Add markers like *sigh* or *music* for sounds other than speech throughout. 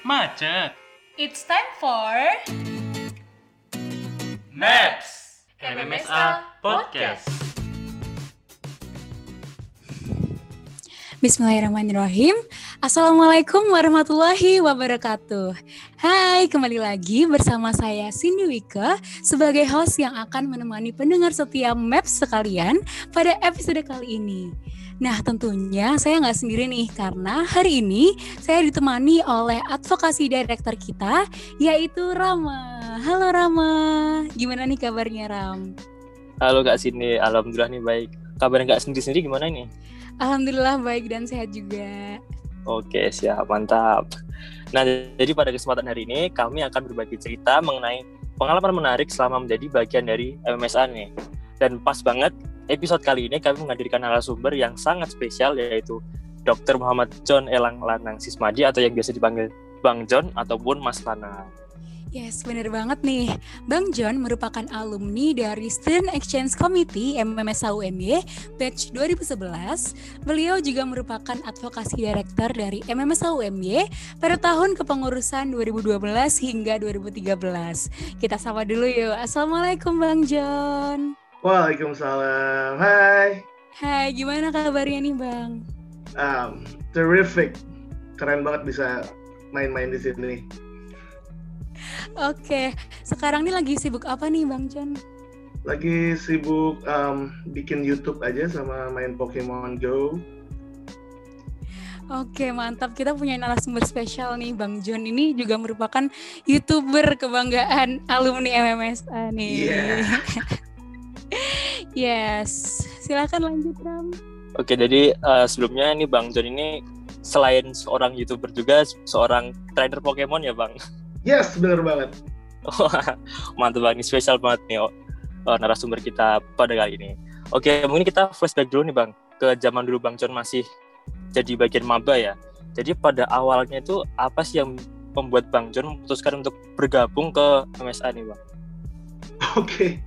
Macet. It's time for Maps. MMSA Podcast. Bismillahirrahmanirrahim. Assalamualaikum warahmatullahi wabarakatuh. Hai, kembali lagi bersama saya Cindy Wika sebagai host yang akan menemani pendengar setia Maps sekalian pada episode kali ini. Nah tentunya saya nggak sendiri nih karena hari ini saya ditemani oleh advokasi director kita yaitu Rama. Halo Rama, gimana nih kabarnya Ram? Halo Kak Sini, Alhamdulillah nih baik. Kabarnya Kak sendiri-sendiri gimana nih? Alhamdulillah baik dan sehat juga. Oke, siap, mantap. Nah, jadi pada kesempatan hari ini kami akan berbagi cerita mengenai pengalaman menarik selama menjadi bagian dari MMSA nih. Dan pas banget episode kali ini kami menghadirkan narasumber yang sangat spesial yaitu Dr. Muhammad John Elang Lanang Sismadi atau yang biasa dipanggil Bang John ataupun Mas Lanang. Yes, bener banget nih. Bang John merupakan alumni dari Student Exchange Committee MMSA UMY batch 2011. Beliau juga merupakan advokasi director dari MMSA UMY pada tahun kepengurusan 2012 hingga 2013. Kita sapa dulu yuk. Assalamualaikum Bang John. Waalaikumsalam. Hai. Hai, gimana kabarnya nih Bang? Um, terrific. Keren banget bisa main-main di sini. Oke, sekarang nih lagi sibuk apa nih Bang John? Lagi sibuk um, bikin YouTube aja sama main Pokemon Go. Oke mantap kita punya narasumber spesial nih Bang John ini juga merupakan youtuber kebanggaan alumni MMSA nih. Yeah. *laughs* yes, silakan lanjut Ram. Oke, jadi uh, sebelumnya ini Bang John ini selain seorang YouTuber juga seorang trainer Pokemon ya Bang? Yes, bener banget. Wah, mantap Bang, ini spesial banget nih oh, narasumber kita pada kali ini. Oke, mungkin kita flashback dulu nih Bang, ke zaman dulu Bang John masih jadi bagian maba ya. Jadi pada awalnya itu apa sih yang membuat Bang John memutuskan untuk bergabung ke MSA nih Bang? Oke,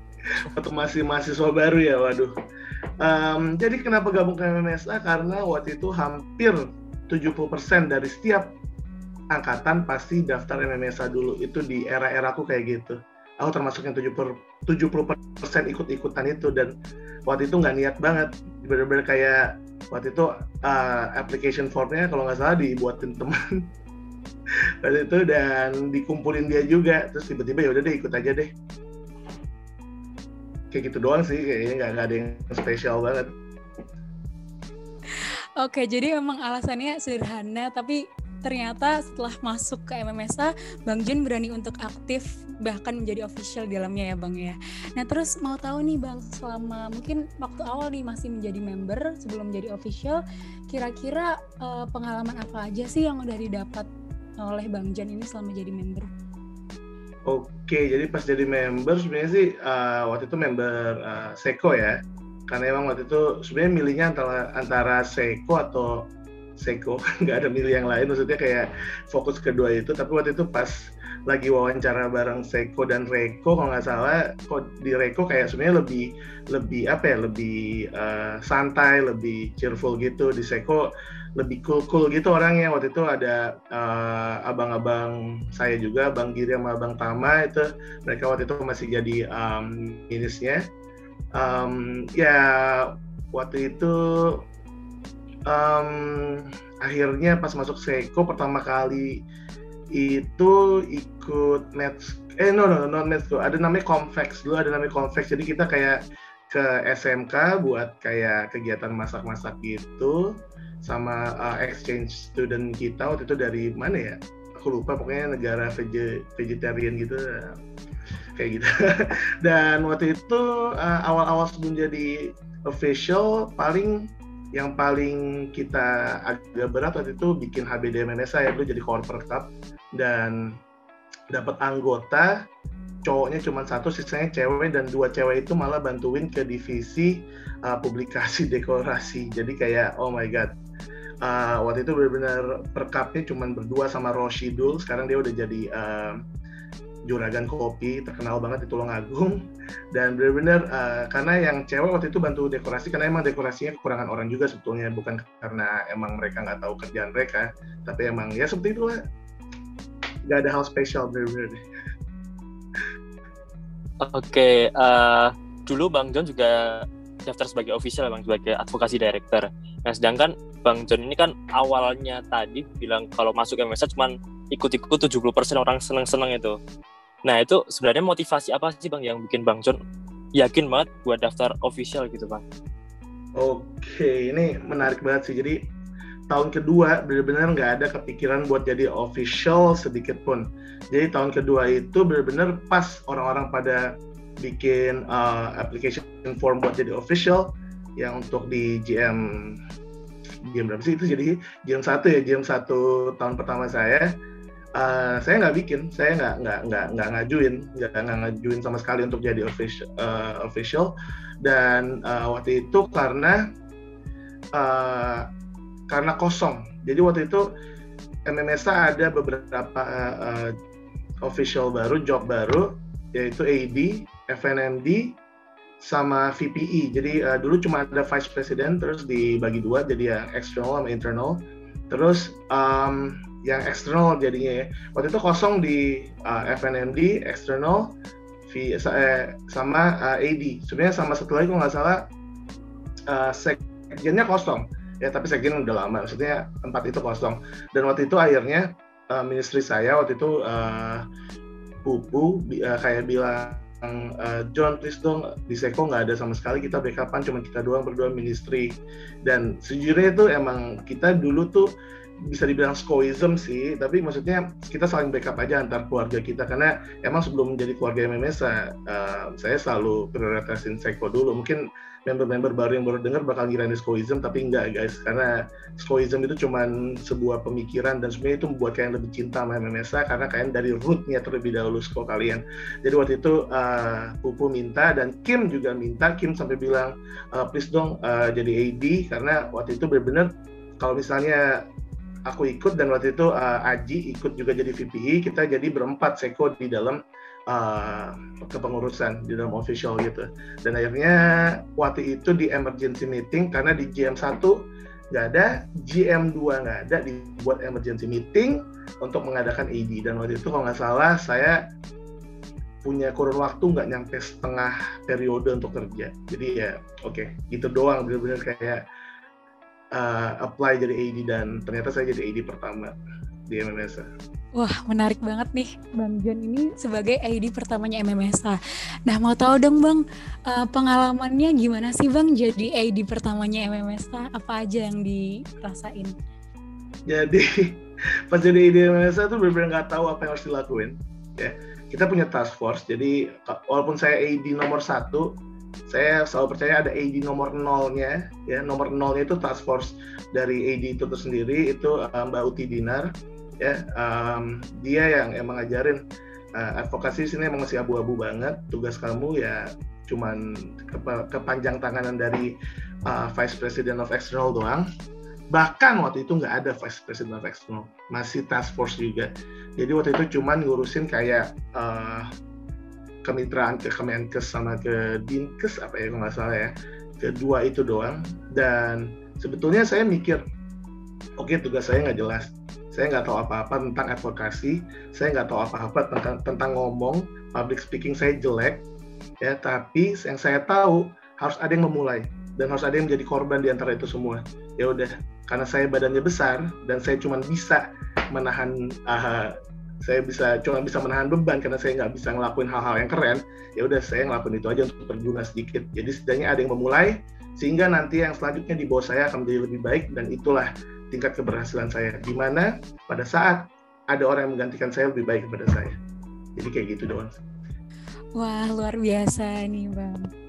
waktu masih mahasiswa baru ya, waduh. Um, jadi kenapa gabung ke MMSA? Karena waktu itu hampir 70% dari setiap angkatan pasti daftar MMSA dulu. Itu di era-era aku kayak gitu. Aku termasuk yang 70 persen ikut-ikutan itu dan waktu itu nggak niat banget. Bener-bener kayak waktu itu uh, application formnya kalau nggak salah dibuatin teman *laughs* waktu itu dan dikumpulin dia juga terus tiba-tiba ya udah deh ikut aja deh kayak gitu doang sih kayaknya nggak ada yang spesial banget Oke jadi memang alasannya sederhana tapi ternyata setelah masuk ke MMSA, Bang Jun berani untuk aktif bahkan menjadi official di dalamnya ya Bang ya. Nah terus mau tahu nih Bang, selama mungkin waktu awal nih masih menjadi member sebelum menjadi official, kira-kira uh, pengalaman apa aja sih yang udah didapat oleh Bang Jan ini selama jadi member? Oke, jadi pas jadi member sebenarnya sih uh, waktu itu member uh, Seko ya, karena emang waktu itu sebenarnya milihnya antara antara Seko atau Seko *laughs* nggak ada milih yang lain. Maksudnya kayak fokus kedua itu. Tapi waktu itu pas lagi wawancara bareng Seko dan Reko kalau nggak salah kok di Reko kayak sebenarnya lebih lebih apa ya lebih uh, santai lebih cheerful gitu. Di Seko lebih cool cool gitu orangnya. Waktu itu ada uh, abang-abang saya juga Bang Giri sama Bang Tama itu mereka waktu itu masih jadi um, minisnya um, ya waktu itu um, akhirnya pas masuk Seiko pertama kali itu ikut match eh no no non match tuh. Ada namanya Convex dulu ada namanya Convex. Jadi kita kayak ke SMK buat kayak kegiatan masak-masak gitu sama uh, exchange student kita waktu itu dari mana ya? Aku lupa pokoknya negara vege vegetarian gitu. Kayak gitu. *laughs* Dan waktu itu uh, awal-awal sebelum jadi official paling yang paling kita agak berat waktu itu bikin HBD MMSA ya dulu jadi corporate cup dan dapat anggota cowoknya cuma satu sisanya cewek dan dua cewek itu malah bantuin ke divisi uh, publikasi *laughs* dekorasi. Jadi kayak oh my god. Uh, waktu itu benar-benar per cupnya cuma berdua sama Roshidul. Sekarang dia udah jadi uh, juragan kopi terkenal banget di Tulungagung dan benar-benar uh, karena yang cewek waktu itu bantu dekorasi karena emang dekorasinya kekurangan orang juga sebetulnya. Bukan karena emang mereka nggak tahu kerjaan mereka tapi emang ya seperti itulah nggak ada hal spesial bener-bener. Oke, eh, dulu Bang John juga daftar sebagai official Bang sebagai advokasi director. Nah, sedangkan Bang John ini kan awalnya tadi bilang kalau masuk MSA cuman ikut-ikut 70% orang seneng-seneng itu. Nah, itu sebenarnya motivasi apa sih Bang yang bikin Bang John yakin banget buat daftar official gitu Bang? Oke, ini menarik banget sih. Jadi tahun kedua benar-benar nggak ada kepikiran buat jadi official sedikit pun. Jadi tahun kedua itu benar-benar pas orang-orang pada bikin uh, application form buat jadi official yang untuk di GM GM berapa sih itu jadi? GM satu ya GM satu tahun pertama saya. Uh, saya nggak bikin saya nggak nggak nggak nggak ngajuin nggak ngajuin sama sekali untuk jadi official uh, official. Dan uh, waktu itu karena uh, karena kosong jadi waktu itu MMSA ada beberapa uh, official baru job baru yaitu AD FNMD sama VPE. Jadi uh, dulu cuma ada vice president terus dibagi dua jadi yang external sama internal. Terus um, yang eksternal jadinya ya. Waktu itu kosong di uh, FNMD external v, eh, sama uh, AD. Sebenarnya sama satu lagi kalau nggak salah uh, sekjennya kosong. Ya tapi sekjen udah lama. Maksudnya tempat itu kosong. Dan waktu itu akhirnya uh, ministry saya waktu itu uh, Pupu uh, kayak bilang John please dong di Seko nggak ada sama sekali kita backupan cuma kita doang berdua ministry dan sejujurnya itu emang kita dulu tuh bisa dibilang skoism sih tapi maksudnya kita saling backup aja antar keluarga kita karena emang sebelum menjadi keluarga MMS uh, saya selalu prioritasin Seko dulu. Mungkin member-member baru yang baru dengar bakal ngira ini skoism tapi enggak guys. Karena skoism itu cuma sebuah pemikiran dan sebenarnya itu membuat kalian lebih cinta sama MMSA karena kalian dari rootnya terlebih dahulu sko kalian. Jadi waktu itu uh, Pupu minta dan Kim juga minta. Kim sampai bilang uh, please dong uh, jadi AD karena waktu itu benar-benar kalau misalnya aku ikut dan waktu itu uh, Aji ikut juga jadi VPI kita jadi berempat Seko di dalam uh, kepengurusan di dalam official gitu. Dan akhirnya waktu itu di emergency meeting karena di GM1 nggak ada, GM2 nggak ada, dibuat emergency meeting untuk mengadakan AD. Dan waktu itu kalau nggak salah saya punya kurun waktu nggak nyampe setengah periode untuk kerja. Jadi ya oke, okay, gitu doang bener-bener kayak uh, apply jadi AD dan ternyata saya jadi AD pertama di MMSA. Wah, menarik banget nih Bang John ini sebagai AD pertamanya MMSA. Nah, mau tahu dong Bang, uh, pengalamannya gimana sih Bang jadi AD pertamanya MMSA? Apa aja yang dirasain? Jadi, *laughs* pas jadi AD MMSA tuh benar-benar nggak tahu apa yang harus dilakuin. Ya, kita punya task force, jadi walaupun saya AD nomor satu, saya selalu percaya ada AD nomor nolnya, ya. Nomor nolnya itu task force dari AD itu tersendiri, itu uh, Mbak Uti Dinar, ya. Um, dia yang emang ngajarin uh, advokasi sini emang masih abu-abu banget. Tugas kamu ya cuman ke kepanjang tanganan dari uh, Vice President of External doang. Bahkan waktu itu nggak ada Vice President of External masih task force juga. Jadi waktu itu cuman ngurusin kayak uh, kemitraan ke Kemenkes sama ke Dinkes apa ya nggak salah ya. Kedua itu doang. Dan sebetulnya saya mikir oke okay, tugas saya nggak jelas. Saya nggak tahu apa-apa tentang advokasi, saya nggak tahu apa-apa tentang tentang ngomong, public speaking saya jelek, ya. Tapi yang saya tahu harus ada yang memulai. Dan harus ada yang menjadi korban di antara itu semua. Ya udah, karena saya badannya besar dan saya cuma bisa menahan, uh, saya bisa cuma bisa menahan beban karena saya nggak bisa ngelakuin hal-hal yang keren. Ya udah, saya ngelakuin itu aja untuk berguna sedikit. Jadi setidaknya ada yang memulai sehingga nanti yang selanjutnya di bawah saya akan menjadi lebih baik dan itulah tingkat keberhasilan saya di mana pada saat ada orang yang menggantikan saya lebih baik kepada saya jadi kayak gitu doang wah luar biasa nih bang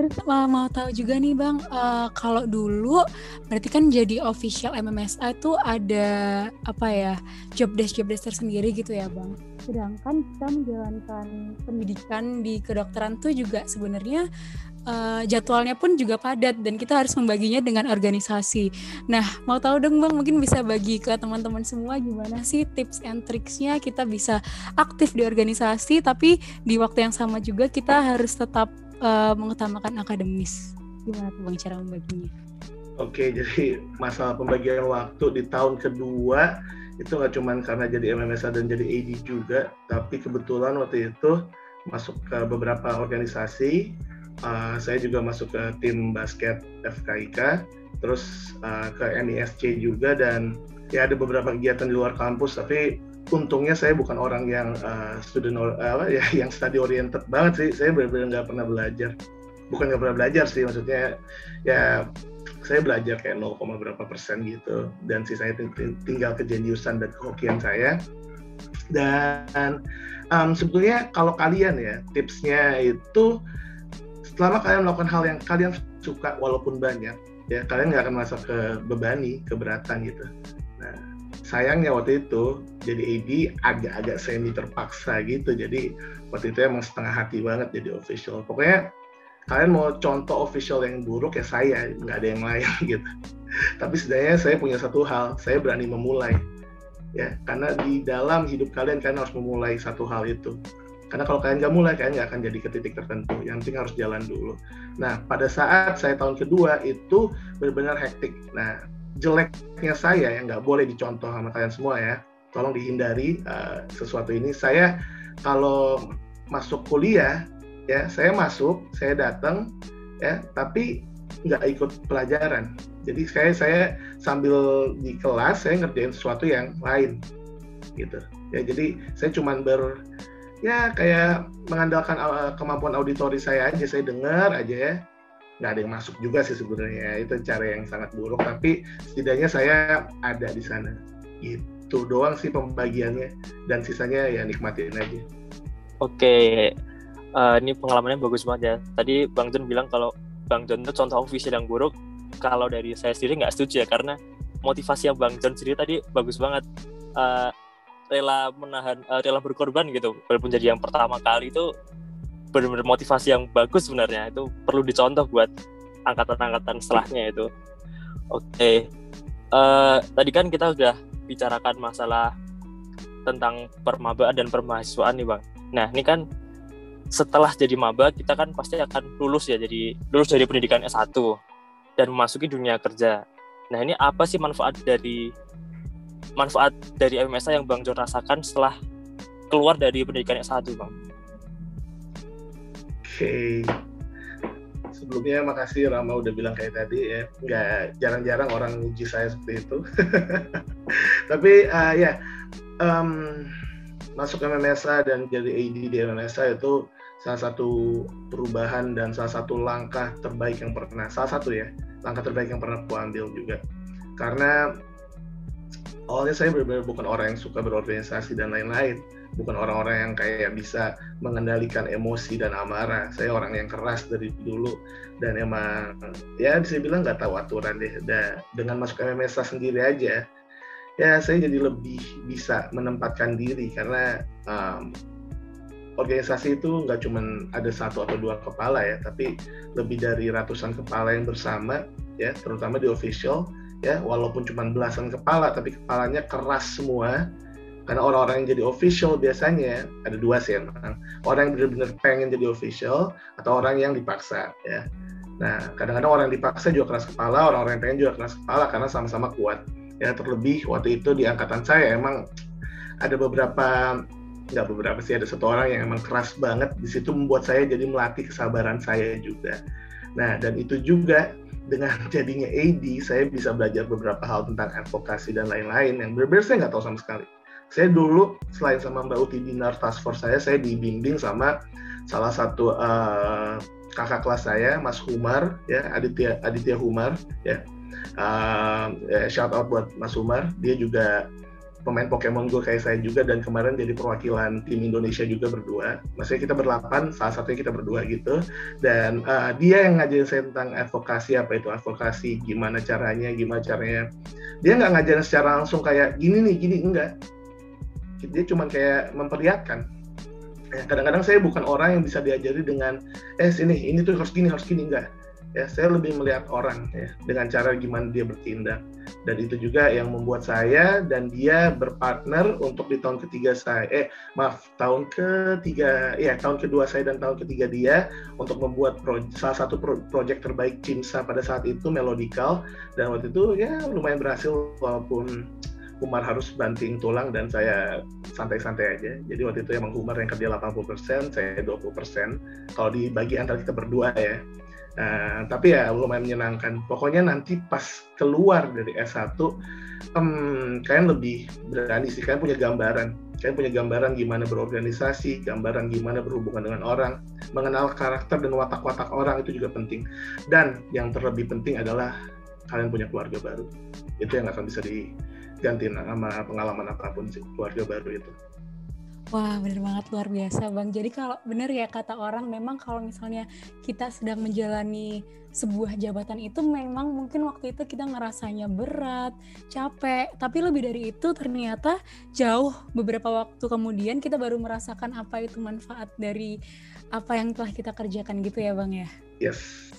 terus uh, mau tahu juga nih bang uh, kalau dulu berarti kan jadi official MMSA itu ada apa ya job desk job desk tersendiri gitu ya bang sedangkan kita menjalankan pendidikan di kedokteran tuh juga sebenarnya uh, jadwalnya pun juga padat dan kita harus membaginya dengan organisasi. Nah, mau tahu dong Bang, mungkin bisa bagi ke teman-teman semua gimana sih tips and tricksnya kita bisa aktif di organisasi tapi di waktu yang sama juga kita harus tetap uh, mengutamakan akademis. Gimana tuh Bang cara membaginya? Oke, jadi masalah pembagian waktu di tahun kedua itu nggak cuma karena jadi MMSA dan jadi AD juga, tapi kebetulan waktu itu masuk ke beberapa organisasi. Uh, saya juga masuk ke tim basket FKIK, terus uh, ke MISC juga dan ya ada beberapa kegiatan di luar kampus. Tapi untungnya saya bukan orang yang uh, student uh, apa ya *laughs* yang study oriented banget sih. Saya benar-benar nggak pernah belajar. Bukan nggak pernah belajar sih, maksudnya ya saya belajar kayak 0, berapa persen gitu dan sisanya tinggal kejeniusan dan kehokian saya dan um, sebetulnya kalau kalian ya tipsnya itu selama kalian melakukan hal yang kalian suka walaupun banyak ya kalian nggak akan merasa kebebani keberatan gitu sayangnya waktu itu jadi AD agak-agak semi terpaksa gitu. Jadi waktu itu emang setengah hati banget jadi official. Pokoknya kalian mau contoh official yang buruk ya saya nggak ada yang lain *laughs* gitu. Tapi setidaknya saya punya satu hal saya berani memulai. Ya karena di dalam hidup kalian kalian harus memulai satu hal itu. Karena kalau kalian nggak mulai kalian nggak akan jadi ke titik tertentu. Yang penting harus jalan dulu. Nah pada saat saya tahun kedua itu benar-benar hektik. Nah jeleknya saya yang nggak boleh dicontoh sama kalian semua ya. Tolong dihindari uh, sesuatu ini. Saya kalau masuk kuliah ya saya masuk saya datang ya tapi nggak ikut pelajaran. Jadi saya saya sambil di kelas saya ngerjain sesuatu yang lain gitu. Ya jadi saya cuman ber ya kayak mengandalkan uh, kemampuan auditori saya aja. Saya dengar aja ya nggak ada yang masuk juga sih sebenarnya itu cara yang sangat buruk tapi setidaknya saya ada di sana gitu doang sih pembagiannya dan sisanya ya nikmatin aja oke uh, ini pengalamannya bagus banget ya. Tadi Bang John bilang kalau Bang John itu contoh official yang buruk. Kalau dari saya sendiri nggak setuju ya karena motivasi yang Bang John sendiri tadi bagus banget. Uh, rela menahan, uh, rela berkorban gitu. Walaupun jadi yang pertama kali itu benar-benar motivasi yang bagus sebenarnya. Itu perlu dicontoh buat angkatan-angkatan setelahnya itu. Oke, okay. uh, tadi kan kita udah bicarakan masalah tentang permabaan dan permahasiswaan nih bang. Nah ini kan setelah jadi maba kita kan pasti akan lulus ya jadi lulus dari pendidikan S1 dan memasuki dunia kerja. Nah, ini apa sih manfaat dari manfaat dari MSA yang Bang John rasakan setelah keluar dari pendidikan S1, Bang? Oke. Sebelumnya makasih Rama udah bilang kayak tadi ya. Nggak jarang-jarang orang uji saya seperti itu. *laughs* Tapi uh, ya um, masuk MMSA dan jadi AD di MMSA itu salah satu perubahan dan salah satu langkah terbaik yang pernah salah satu ya langkah terbaik yang pernah aku ambil juga karena awalnya saya benar-benar bukan orang yang suka berorganisasi dan lain-lain. Bukan orang-orang yang kayak bisa mengendalikan emosi dan amarah. Saya orang yang keras dari dulu. Dan emang ya bisa bilang nggak tahu aturan deh. Dan dengan masuk MMSA sendiri aja ya saya jadi lebih bisa menempatkan diri. Karena um, organisasi itu nggak cuma ada satu atau dua kepala ya, tapi lebih dari ratusan kepala yang bersama ya, terutama di official ya, walaupun cuma belasan kepala, tapi kepalanya keras semua. Karena orang-orang yang jadi official biasanya ada dua sih emang, orang yang benar-benar pengen jadi official atau orang yang dipaksa ya. Nah, kadang-kadang orang yang dipaksa juga keras kepala, orang-orang yang pengen juga keras kepala karena sama-sama kuat. Ya, terlebih waktu itu di angkatan saya emang ada beberapa nggak beberapa sih ada satu orang yang emang keras banget di situ membuat saya jadi melatih kesabaran saya juga nah dan itu juga dengan *laughs* jadinya AD saya bisa belajar beberapa hal tentang advokasi dan lain-lain yang benar-benar saya nggak tahu sama sekali. Saya dulu selain sama Mbak Uti Dinar task force saya saya dibimbing sama salah satu uh, kakak kelas saya Mas Humar ya Aditya Aditya Humar ya. Uh, shout out buat Mas Humar. Dia juga pemain Pokemon Go kayak saya juga dan kemarin jadi perwakilan tim Indonesia juga berdua. Maksudnya kita berlapan, salah satunya kita berdua gitu. Dan uh, dia yang ngajarin saya tentang advokasi apa itu advokasi, gimana caranya, gimana caranya. Dia nggak ngajarin secara langsung kayak gini nih, gini enggak. Dia cuma kayak memperlihatkan. Ya, kadang-kadang saya bukan orang yang bisa diajari dengan eh sini ini tuh harus gini harus gini enggak ya saya lebih melihat orang ya dengan cara gimana dia bertindak dan itu juga yang membuat saya dan dia berpartner untuk di tahun ketiga saya eh maaf tahun ketiga ya tahun kedua saya dan tahun ketiga dia untuk membuat pro, salah satu pro, project terbaik Cimsa pada saat itu melodical dan waktu itu ya lumayan berhasil walaupun Umar harus banting tulang dan saya santai-santai aja. Jadi waktu itu emang Umar yang kerja 80%, saya 20%. Kalau dibagi antara kita berdua ya. Nah, tapi ya lumayan menyenangkan. Pokoknya nanti pas keluar dari S1, um, kalian lebih berani sih. Kalian punya gambaran. Kalian punya gambaran gimana berorganisasi, gambaran gimana berhubungan dengan orang, mengenal karakter dan watak-watak orang itu juga penting. Dan yang terlebih penting adalah kalian punya keluarga baru. Itu yang akan bisa diganti sama pengalaman apa pun sih, keluarga baru itu. Wah, bener banget luar biasa, Bang. Jadi kalau bener ya kata orang, memang kalau misalnya kita sedang menjalani sebuah jabatan itu memang mungkin waktu itu kita ngerasanya berat, capek, tapi lebih dari itu ternyata jauh beberapa waktu kemudian kita baru merasakan apa itu manfaat dari apa yang telah kita kerjakan gitu ya, Bang ya. Yes.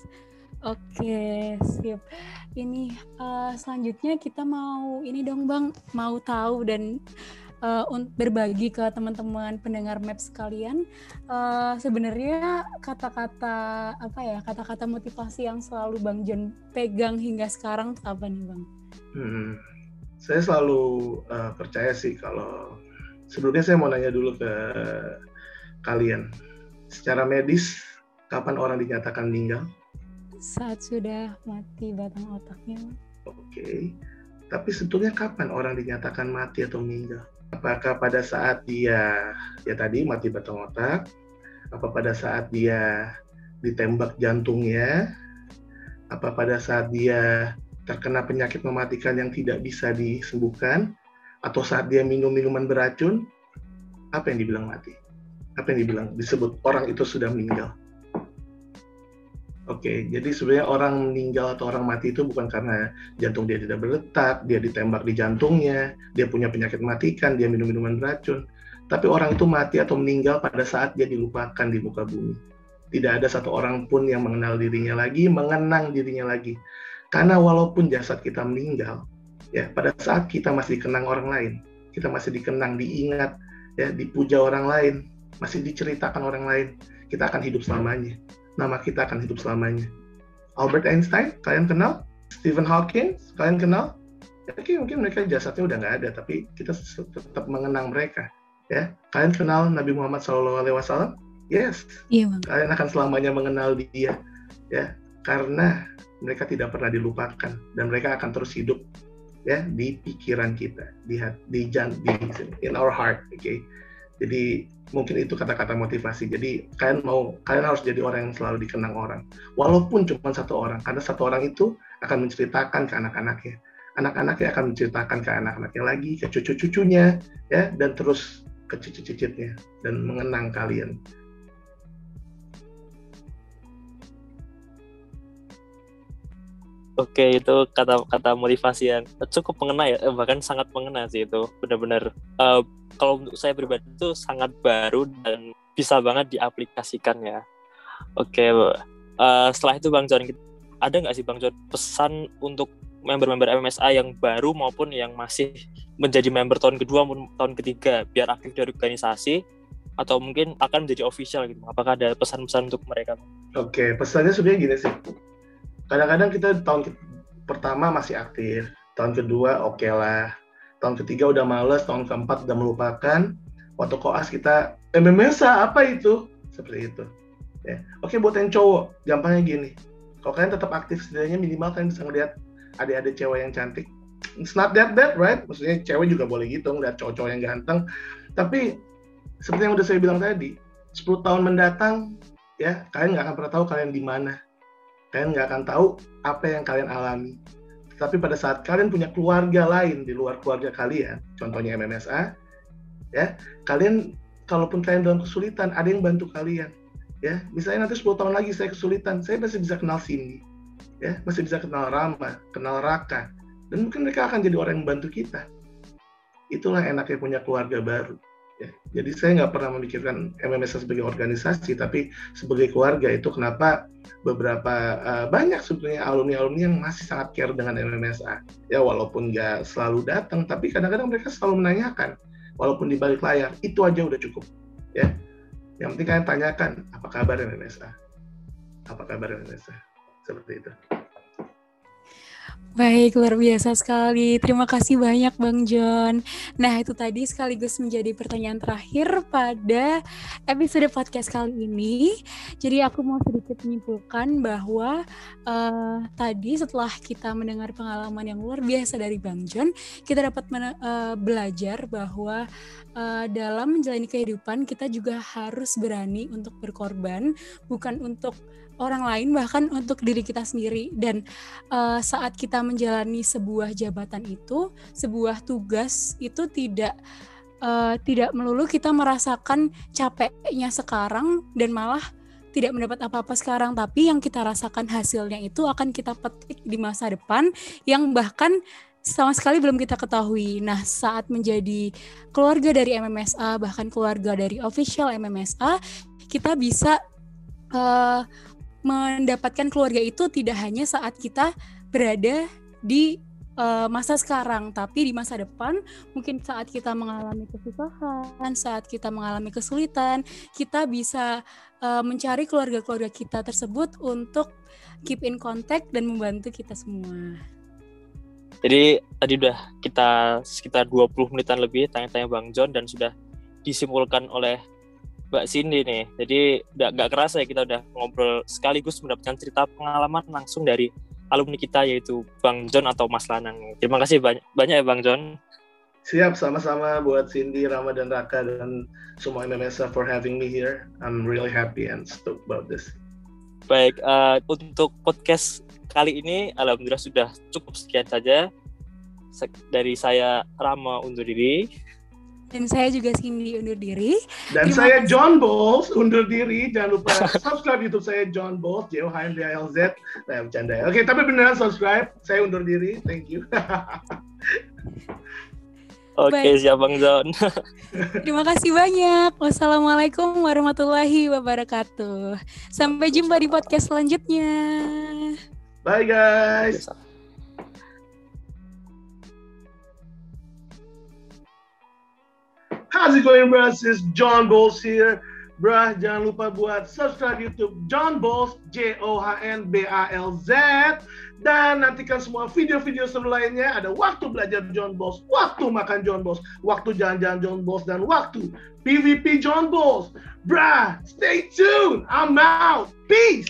Oke, sip. Ini uh, selanjutnya kita mau ini dong, Bang, mau tahu dan uh, berbagi ke teman-teman pendengar map sekalian uh, sebenarnya kata-kata apa ya kata-kata motivasi yang selalu Bang John pegang hingga sekarang apa nih Bang? Hmm, saya selalu uh, percaya sih kalau sebelumnya saya mau nanya dulu ke kalian secara medis kapan orang dinyatakan meninggal? Saat sudah mati batang otaknya. Oke. Okay. Tapi sebetulnya kapan orang dinyatakan mati atau meninggal? Apakah pada saat dia ya tadi mati batang otak apa pada saat dia ditembak jantungnya? Apa pada saat dia terkena penyakit mematikan yang tidak bisa disembuhkan? Atau saat dia minum minuman beracun? Apa yang dibilang mati? Apa yang dibilang disebut orang itu sudah meninggal Oke, jadi sebenarnya orang meninggal atau orang mati itu bukan karena jantung dia tidak berdetak, dia ditembak di jantungnya, dia punya penyakit matikan, dia minum minuman beracun. Tapi orang itu mati atau meninggal pada saat dia dilupakan di muka bumi. Tidak ada satu orang pun yang mengenal dirinya lagi, mengenang dirinya lagi. Karena walaupun jasad kita meninggal, ya pada saat kita masih dikenang orang lain, kita masih dikenang, diingat, ya dipuja orang lain, masih diceritakan orang lain, kita akan hidup selamanya nama kita akan hidup selamanya. Albert Einstein, kalian kenal? Stephen Hawking, kalian kenal? Oke, mungkin mereka jasadnya udah nggak ada, tapi kita tetap mengenang mereka. Ya, kalian kenal Nabi Muhammad SAW? Yes. Iya, bang. Kalian akan selamanya mengenal dia, ya, karena mereka tidak pernah dilupakan dan mereka akan terus hidup ya di pikiran kita, di di, di in our heart, oke. Okay? Jadi mungkin itu kata-kata motivasi. Jadi kalian mau kalian harus jadi orang yang selalu dikenang orang, walaupun cuma satu orang, karena satu orang itu akan menceritakan ke anak-anaknya, anak-anaknya akan menceritakan ke anak-anaknya lagi, ke cucu-cucunya, ya, dan terus ke cicit-cicitnya dan mengenang kalian. Oke, itu kata-kata motivasi yang cukup mengena ya, eh, bahkan sangat mengena sih itu. Benar-benar uh, kalau untuk saya pribadi itu sangat baru dan bisa banget diaplikasikan ya. Oke, uh, setelah itu Bang John, ada nggak sih Bang John pesan untuk member-member MMSA yang baru maupun yang masih menjadi member tahun kedua maupun tahun ketiga biar aktif di organisasi atau mungkin akan menjadi official gitu. Apakah ada pesan-pesan untuk mereka? Oke, pesannya sebenarnya gini sih kadang-kadang kita tahun pertama masih aktif tahun kedua oke okay lah. Tahun ketiga udah males tahun keempat udah melupakan. Waktu koas kita MMSA apa itu? Seperti itu. Ya. Oke buat yang cowok gampangnya gini. Kalau kalian tetap aktif setidaknya minimal kalian bisa ngeliat adik-adik cewek yang cantik. It's not that bad right? Maksudnya cewek juga boleh gitu ngeliat cowok-cowok yang ganteng. Tapi seperti yang udah saya bilang tadi 10 tahun mendatang ya kalian nggak akan pernah tahu kalian di mana kalian nggak akan tahu apa yang kalian alami. Tapi pada saat kalian punya keluarga lain di luar keluarga kalian, contohnya MMSA, ya, kalian kalaupun kalian dalam kesulitan, ada yang bantu kalian. Ya, misalnya nanti 10 tahun lagi saya kesulitan, saya masih bisa kenal Cindy. Ya, masih bisa kenal Rama, kenal Raka. Dan mungkin mereka akan jadi orang yang bantu kita. Itulah enaknya punya keluarga baru. Ya, jadi saya nggak pernah memikirkan MMSA sebagai organisasi, tapi sebagai keluarga itu kenapa beberapa uh, banyak sebetulnya alumni-alumni yang masih sangat care dengan MMSA. Ya walaupun nggak selalu datang, tapi kadang-kadang mereka selalu menanyakan, walaupun di balik layar itu aja udah cukup. Ya, yang penting kalian tanyakan apa kabar MMSA, apa kabar MMSA, seperti itu. Baik, luar biasa sekali. Terima kasih banyak Bang John. Nah, itu tadi sekaligus menjadi pertanyaan terakhir pada episode podcast kali ini. Jadi aku mau sedikit menyimpulkan bahwa uh, tadi setelah kita mendengar pengalaman yang luar biasa dari Bang John, kita dapat uh, belajar bahwa uh, dalam menjalani kehidupan kita juga harus berani untuk berkorban, bukan untuk orang lain bahkan untuk diri kita sendiri dan uh, saat kita menjalani sebuah jabatan itu sebuah tugas itu tidak uh, tidak melulu kita merasakan capeknya sekarang dan malah tidak mendapat apa-apa sekarang tapi yang kita rasakan hasilnya itu akan kita petik di masa depan yang bahkan sama sekali belum kita ketahui. Nah, saat menjadi keluarga dari MMSA, bahkan keluarga dari official MMSA, kita bisa uh, mendapatkan keluarga itu tidak hanya saat kita berada di uh, masa sekarang, tapi di masa depan mungkin saat kita mengalami kesusahan, saat kita mengalami kesulitan, kita bisa uh, mencari keluarga-keluarga kita tersebut untuk keep in contact dan membantu kita semua. Jadi tadi udah kita sekitar 20 menitan lebih tanya-tanya Bang John dan sudah disimpulkan oleh Mbak Cindy nih. Jadi nggak kerasa ya kita udah ngobrol sekaligus mendapatkan cerita pengalaman langsung dari alumni kita yaitu Bang John atau Mas Lanang. Terima kasih banyak, banyak ya Bang John. Siap, sama-sama buat Cindy, Rama, dan Raka, dan semua MMSA for having me here. I'm really happy and stoked about this. Baik, uh, untuk podcast kali ini, Alhamdulillah sudah cukup sekian saja. Dari saya, Rama, undur diri. Dan saya juga Cindy undur diri. Dan Terima saya kasih. John Bowles undur diri. Jangan lupa subscribe YouTube saya John Bowles, J O H N D I L Z. Nah, bercanda ya. Oke, tapi beneran subscribe. Saya undur diri. Thank you. *laughs* Oke, okay, siap Bang John. *laughs* Terima kasih banyak. Wassalamualaikum warahmatullahi wabarakatuh. Sampai jumpa di podcast selanjutnya. Bye guys. How's it going, bro? This is John Bowles here. Bruh, jangan lupa buat subscribe YouTube John Bowles, J-O-H-N-B-A-L-Z. Dan nantikan semua video-video seru lainnya. Ada waktu belajar John Bowles, waktu makan John Bowles, waktu jalan-jalan John Bowles, dan waktu PVP John Bowles. Bruh, stay tuned. I'm out. Peace.